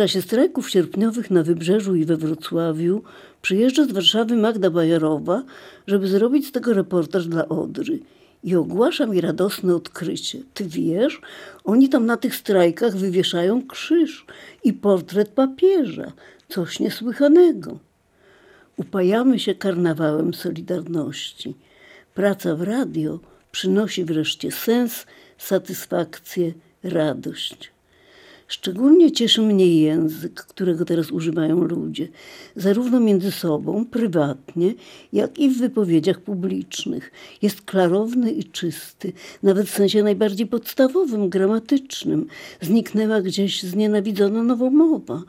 czasie strajków sierpniowych na Wybrzeżu i we Wrocławiu przyjeżdża z Warszawy Magda Bajerowa, żeby zrobić z tego reportaż dla Odry. I ogłasza mi radosne odkrycie. Ty wiesz, oni tam na tych strajkach wywieszają krzyż i portret papieża. Coś niesłychanego. Upajamy się karnawałem Solidarności. Praca w radio przynosi wreszcie sens, satysfakcję, radość. Szczególnie cieszy mnie język, którego teraz używają ludzie, zarówno między sobą, prywatnie, jak i w wypowiedziach publicznych. Jest klarowny i czysty, nawet w sensie najbardziej podstawowym, gramatycznym. Zniknęła gdzieś znienawidzona nowomowa.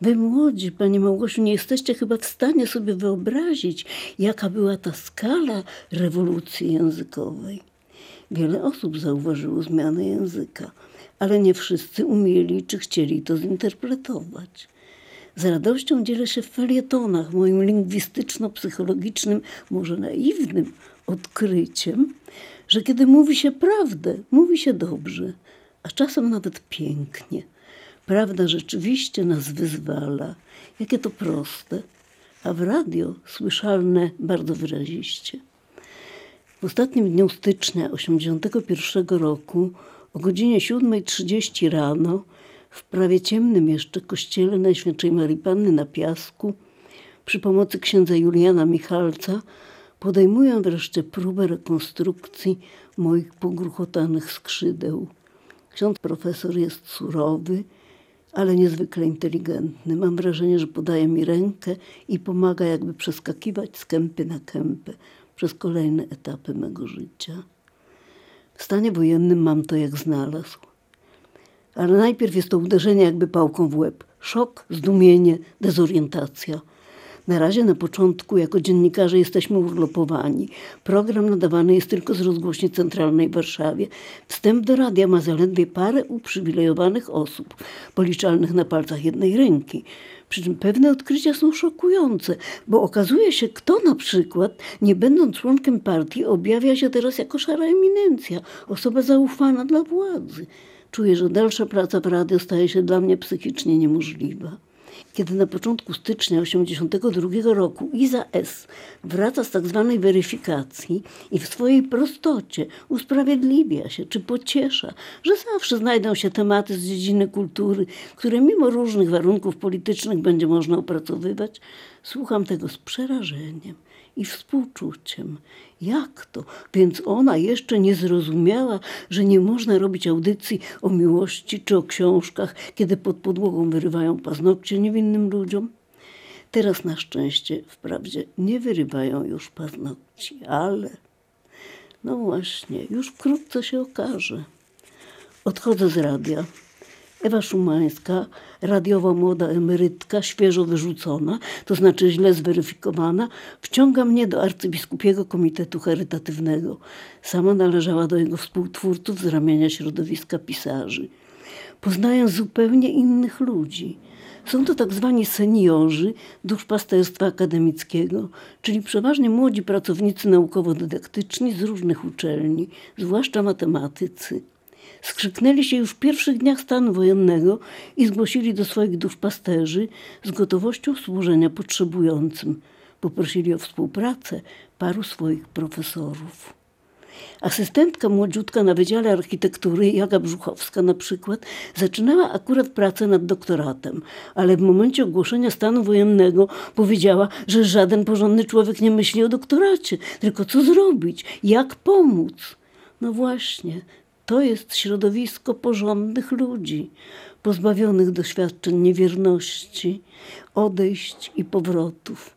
Wy młodzi, Pani Małgosiu, nie jesteście chyba w stanie sobie wyobrazić, jaka była ta skala rewolucji językowej. Wiele osób zauważyło zmianę języka ale nie wszyscy umieli czy chcieli to zinterpretować. Z radością dzielę się w felietonach moim lingwistyczno-psychologicznym, może naiwnym odkryciem, że kiedy mówi się prawdę, mówi się dobrze, a czasem nawet pięknie. Prawda rzeczywiście nas wyzwala. Jakie to proste, a w radio słyszalne bardzo wyraziście. W ostatnim dniu stycznia 1981 roku o godzinie 7.30 rano w prawie ciemnym jeszcze kościele Najświętszej Marii Panny na Piasku przy pomocy księdza Juliana Michalca podejmuję wreszcie próbę rekonstrukcji moich pogruchotanych skrzydeł. Ksiądz profesor jest surowy, ale niezwykle inteligentny. Mam wrażenie, że podaje mi rękę i pomaga jakby przeskakiwać z kępy na kępę przez kolejne etapy mego życia. W stanie wojennym mam to jak znalazł. Ale najpierw jest to uderzenie jakby pałką w łeb. Szok, zdumienie, dezorientacja. Na razie na początku jako dziennikarze jesteśmy urlopowani. Program nadawany jest tylko z rozgłośni centralnej w Warszawie. Wstęp do radia ma zaledwie parę uprzywilejowanych osób, policzalnych na palcach jednej ręki. Przy czym pewne odkrycia są szokujące, bo okazuje się, kto na przykład, nie będąc członkiem partii, objawia się teraz jako szara eminencja, osoba zaufana dla władzy. Czuję, że dalsza praca w radio staje się dla mnie psychicznie niemożliwa kiedy na początku stycznia 1982 roku Iza S. wraca z tzw. Tak weryfikacji i w swojej prostocie usprawiedliwia się czy pociesza, że zawsze znajdą się tematy z dziedziny kultury, które mimo różnych warunków politycznych będzie można opracowywać, słucham tego z przerażeniem i współczuciem. Jak to? Więc ona jeszcze nie zrozumiała, że nie można robić audycji o miłości czy o książkach, kiedy pod podłogą wyrywają paznokcie niewinnym ludziom? Teraz na szczęście wprawdzie nie wyrywają już paznokci, ale no właśnie, już wkrótce się okaże. Odchodzę z radia. Ewa Szumańska, radiowa młoda emerytka, świeżo wyrzucona, to znaczy źle zweryfikowana, wciąga mnie do arcybiskupiego komitetu charytatywnego. Sama należała do jego współtwórców z ramienia środowiska pisarzy. Poznaję zupełnie innych ludzi. Są to tak zwani seniorzy duszpasterstwa akademickiego, czyli przeważnie młodzi pracownicy naukowo-dydaktyczni z różnych uczelni, zwłaszcza matematycy. Skrzyknęli się już w pierwszych dniach stanu wojennego i zgłosili do swoich duszpasterzy z gotowością służenia potrzebującym. Poprosili o współpracę paru swoich profesorów. Asystentka młodziutka na Wydziale Architektury, Jaga Brzuchowska na przykład, zaczynała akurat pracę nad doktoratem, ale w momencie ogłoszenia stanu wojennego powiedziała, że żaden porządny człowiek nie myśli o doktoracie, tylko co zrobić, jak pomóc. No właśnie, to jest środowisko porządnych ludzi, pozbawionych doświadczeń niewierności, odejść i powrotów,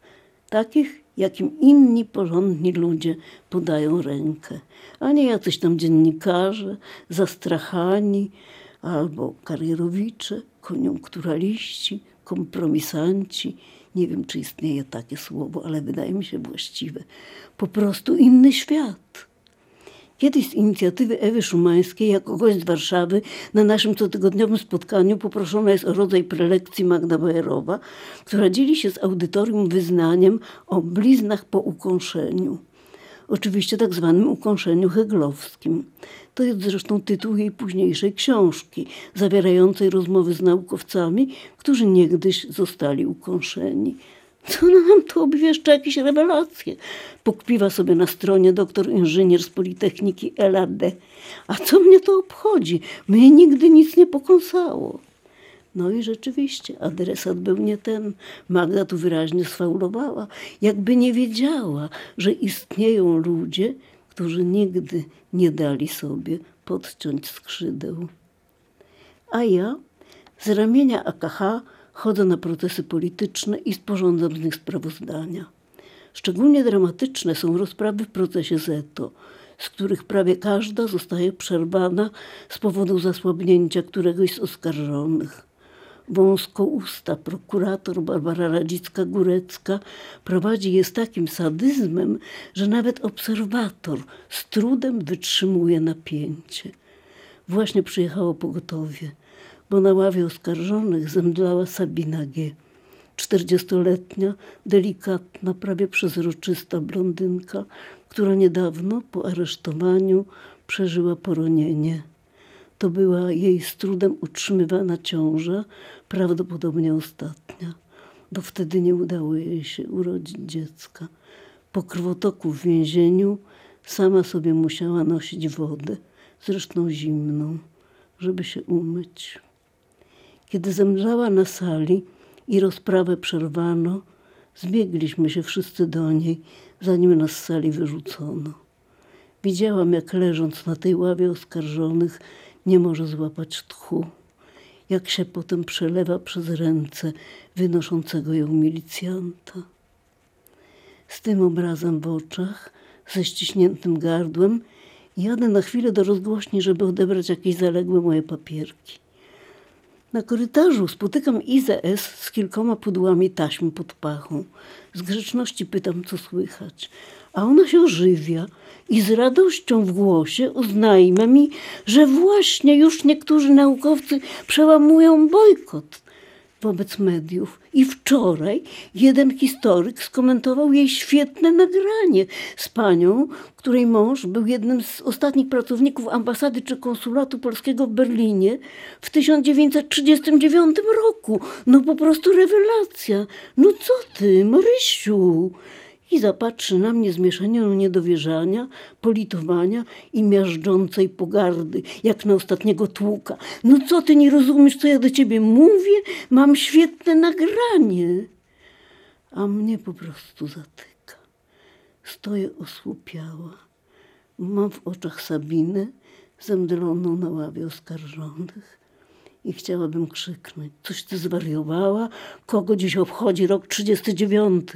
takich, jakim inni porządni ludzie podają rękę, a nie jacyś tam dziennikarze, zastrachani albo karierowicze, koniunkturaliści, kompromisanci. Nie wiem, czy istnieje takie słowo, ale wydaje mi się właściwe. Po prostu inny świat. Kiedyś z inicjatywy Ewy Szumańskiej, jako gość z Warszawy, na naszym cotygodniowym spotkaniu poproszona jest o rodzaj prelekcji Magda Bajerowa, która dzieli się z audytorium wyznaniem o bliznach po ukąszeniu. Oczywiście tak zwanym ukąszeniu heglowskim. To jest zresztą tytuł jej późniejszej książki, zawierającej rozmowy z naukowcami, którzy niegdyś zostali ukąszeni. Co nam tu obwieszcza jakieś rewelacje? Pokpiwa sobie na stronie doktor inżynier z Politechniki LAD. A co mnie to obchodzi? Mnie nigdy nic nie pokąsało. No i rzeczywiście, adresat był nie ten. Magda tu wyraźnie sfaulowała, jakby nie wiedziała, że istnieją ludzie, którzy nigdy nie dali sobie podciąć skrzydeł. A ja z ramienia AKH chodzę na procesy polityczne i sporządzam z nich sprawozdania. Szczególnie dramatyczne są rozprawy w procesie Zeto, z których prawie każda zostaje przerwana z powodu zasłabnięcia któregoś z oskarżonych. Wąskousta prokurator Barbara Radzicka-Górecka prowadzi je z takim sadyzmem, że nawet obserwator z trudem wytrzymuje napięcie. Właśnie przyjechało pogotowie, bo na ławie oskarżonych zemdlała Sabina G. Czterdziestoletnia, delikatna, prawie przezroczysta blondynka, która niedawno po aresztowaniu przeżyła poronienie. To była jej z trudem utrzymywana ciąża, prawdopodobnie ostatnia, bo wtedy nie udało jej się urodzić dziecka. Po krwotoku w więzieniu sama sobie musiała nosić wodę, zresztą zimną, żeby się umyć. Kiedy zemdlała na sali i rozprawę przerwano, zbiegliśmy się wszyscy do niej, zanim nas z sali wyrzucono. Widziałam, jak leżąc na tej ławie oskarżonych, nie może złapać tchu, jak się potem przelewa przez ręce wynoszącego ją milicjanta. Z tym obrazem w oczach, ze ściśniętym gardłem, jadę na chwilę do rozgłośni, żeby odebrać jakieś zaległe moje papierki. Na korytarzu spotykam Izę S. z kilkoma pudłami taśm pod pachą. Z grzeczności pytam, co słychać. A ona się ożywia i z radością w głosie uznajmy mi, że właśnie już niektórzy naukowcy przełamują bojkot wobec mediów. I wczoraj jeden historyk skomentował jej świetne nagranie z panią, której mąż był jednym z ostatnich pracowników ambasady czy konsulatu polskiego w Berlinie w 1939 roku. No po prostu rewelacja. No co ty, Marysiu? I zapatrzy na mnie zmieszaną niedowierzania, politowania i miażdżącej pogardy, jak na ostatniego tłuka. No co ty nie rozumiesz, co ja do ciebie mówię? Mam świetne nagranie. A mnie po prostu zatyka. Stoję osłupiała. Mam w oczach Sabinę, zemdloną na ławie oskarżonych i chciałabym krzyknąć. Coś ty zwariowała? Kogo dziś obchodzi rok 39?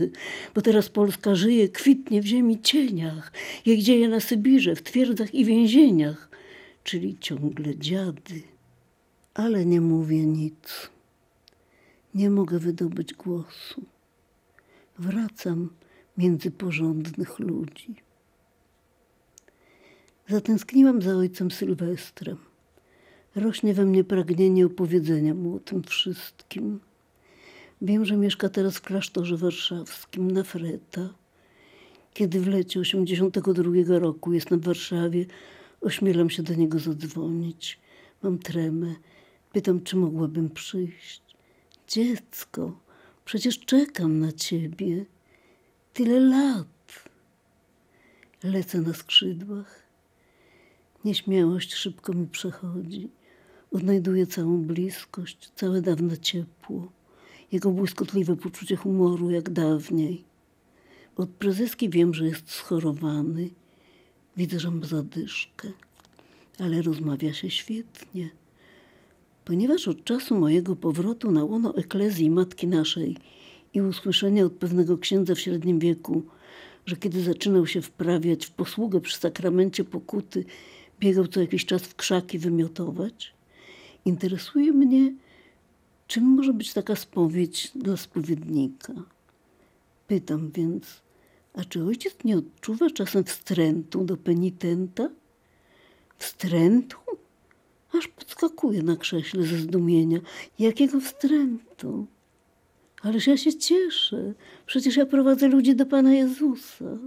Bo teraz Polska żyje, kwitnie w ziemi cieniach. Jej dzieje na Sybirze, w twierdzach i więzieniach. Czyli ciągle dziady. Ale nie mówię nic. Nie mogę wydobyć głosu. Wracam między porządnych ludzi. Zatęskniłam za ojcem Sylwestrem rośnie we mnie pragnienie opowiedzenia mu o tym wszystkim. Wiem, że mieszka teraz w klasztorze warszawskim na Freta. Kiedy w lecie 82 roku jestem w Warszawie, ośmielam się do niego zadzwonić. Mam tremę. Pytam, czy mogłabym przyjść. Dziecko, przecież czekam na ciebie. Tyle lat. Lecę na skrzydłach. Nieśmiałość szybko mi przechodzi. Odnajduję całą bliskość, całe dawne ciepło, jego błyskotliwe poczucie humoru jak dawniej. Od prezeski wiem, że jest schorowany. Widzę, że ma zadyszkę, ale rozmawia się świetnie. Ponieważ od czasu mojego powrotu na łono eklezji Matki Naszej i usłyszenia od pewnego księdza w średnim wieku, że kiedy zaczynał się wprawiać w posługę przy sakramencie pokuty, biegał co jakiś czas w krzaki wymiotować, Interesuje mnie, czym może być taka spowiedź dla spowiednika. Pytam więc, a czy ojciec nie odczuwa czasem wstrętu do penitenta? Wstrętu? Aż podskakuje na krześle ze zdumienia. Jakiego wstrętu? Ależ ja się cieszę. Przecież ja prowadzę ludzi do Pana Jezusa.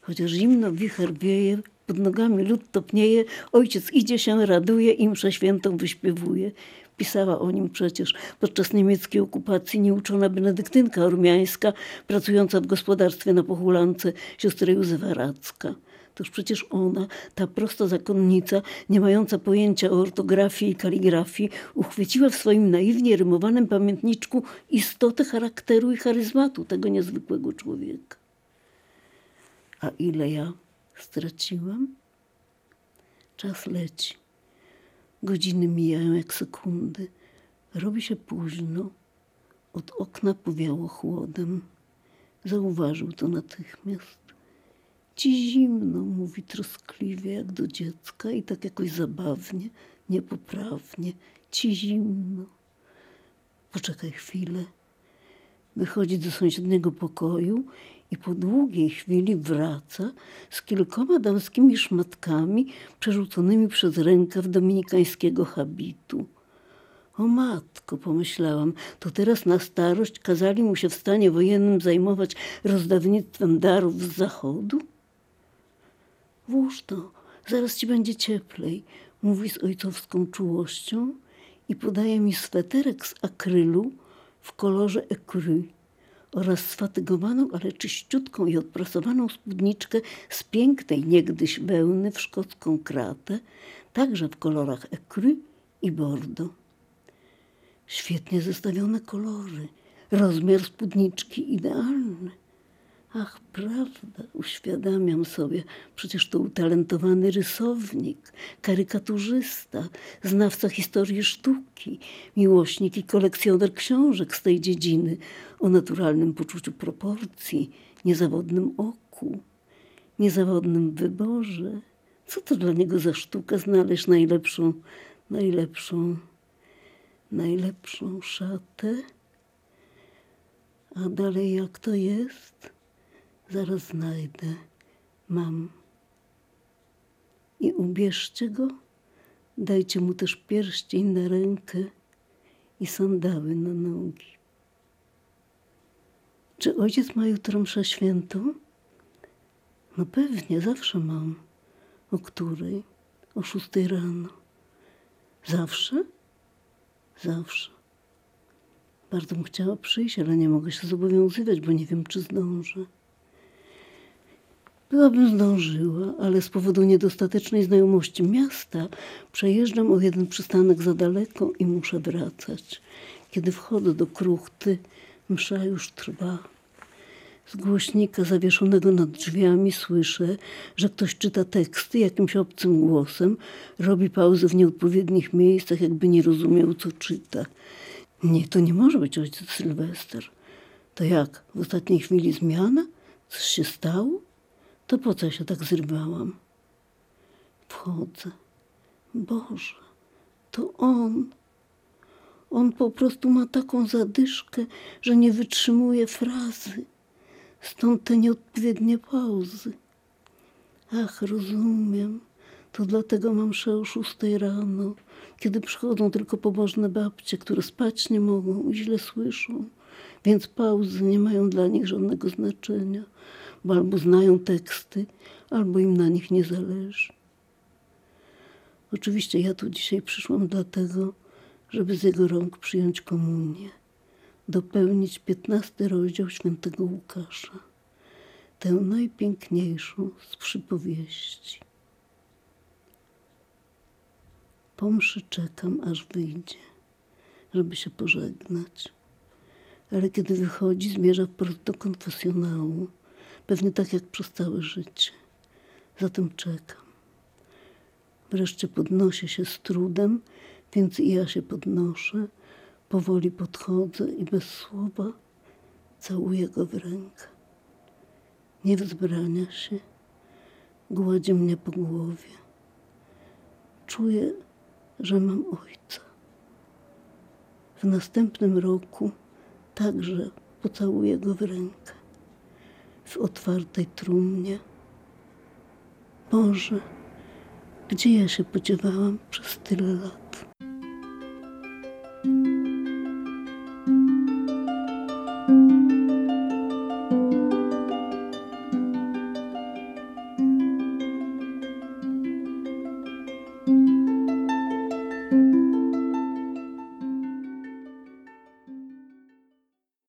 Chociaż zimno wicher wieje, pod nogami lód topnieje, ojciec idzie się, raduje i mszę świętą wyśpiewuje. Pisała o nim przecież podczas niemieckiej okupacji nieuczona benedyktynka ormiańska, pracująca w gospodarstwie na Pochulance, siostra Józefa Radzka. Toż przecież ona, ta prosta zakonnica, nie mająca pojęcia o ortografii i kaligrafii, uchwyciła w swoim naiwnie rymowanym pamiętniczku istotę charakteru i charyzmatu tego niezwykłego człowieka. A ile ja straciłam? Czas leci. Godziny mijają jak sekundy. Robi się późno. Od okna powiało chłodem. Zauważył to natychmiast. Ci zimno, mówi troskliwie jak do dziecka i tak jakoś zabawnie, niepoprawnie. Ci zimno. Poczekaj chwilę. Wychodzi do sąsiedniego pokoju i po długiej chwili wraca z kilkoma damskimi szmatkami przerzuconymi przez rękaw dominikańskiego habitu. O matko, pomyślałam, to teraz na starość kazali mu się w stanie wojennym zajmować rozdawnictwem darów z zachodu? Włóż to, zaraz ci będzie cieplej, mówi z ojcowską czułością i podaje mi sweterek z akrylu w kolorze écru oraz sfatygowaną, ale czyściutką i odprasowaną spódniczkę z pięknej niegdyś wełny w szkocką kratę, także w kolorach écru i bordo. Świetnie zestawione kolory, rozmiar spódniczki idealny. Ach, prawda, uświadamiam sobie, przecież to utalentowany rysownik, karykaturzysta, znawca historii sztuki, miłośnik i kolekcjoner książek z tej dziedziny o naturalnym poczuciu proporcji, niezawodnym oku, niezawodnym wyborze. Co to dla niego za sztuka znaleźć najlepszą, najlepszą, najlepszą szatę? A dalej jak to jest? Zaraz znajdę. Mam. I ubierzcie go, dajcie mu też pierścień na rękę i sandały na nogi. Czy ojciec ma jutro mszę świętą? No pewnie, zawsze mam. O której? O szóstej rano. Zawsze? Zawsze. Bardzo bym chciała przyjść, ale nie mogę się zobowiązywać, bo nie wiem, czy zdążę. Byłabym zdążyła, ale z powodu niedostatecznej znajomości miasta przejeżdżam o jeden przystanek za daleko i muszę wracać. Kiedy wchodzę do kruchty, msza już trwa. Z głośnika zawieszonego nad drzwiami słyszę, że ktoś czyta teksty jakimś obcym głosem, robi pauzy w nieodpowiednich miejscach, jakby nie rozumiał, co czyta. Nie, to nie może być ojciec Sylwester. To jak? W ostatniej chwili zmiana? Coś się stało? To po co się tak zrywałam? Wchodzę. Boże, to on. On po prostu ma taką zadyszkę, że nie wytrzymuje frazy. Stąd te nieodpowiednie pauzy. Ach, rozumiem. To dlatego mam mszę o szóstej rano, kiedy przychodzą tylko pobożne babcie, które spać nie mogą i źle słyszą, więc pauzy nie mają dla nich żadnego znaczenia bo albo znają teksty, albo im na nich nie zależy. Oczywiście ja tu dzisiaj przyszłam dlatego, żeby z jego rąk przyjąć komunię, dopełnić piętnasty rozdział świętego Łukasza, tę najpiękniejszą z przypowieści. Po mszy czekam, aż wyjdzie, żeby się pożegnać. Ale kiedy wychodzi, zmierza wprost do konfesjonału, Pewnie tak jak przez całe życie. Zatem czekam. Wreszcie podnoszę się z trudem, więc i ja się podnoszę. Powoli podchodzę i bez słowa całuję go w rękę. Nie wzbrania się, gładzi mnie po głowie. Czuję, że mam ojca. W następnym roku także pocałuję go w rękę w otwartej trumnie. Boże, gdzie ja się podziewałam przez tyle lat?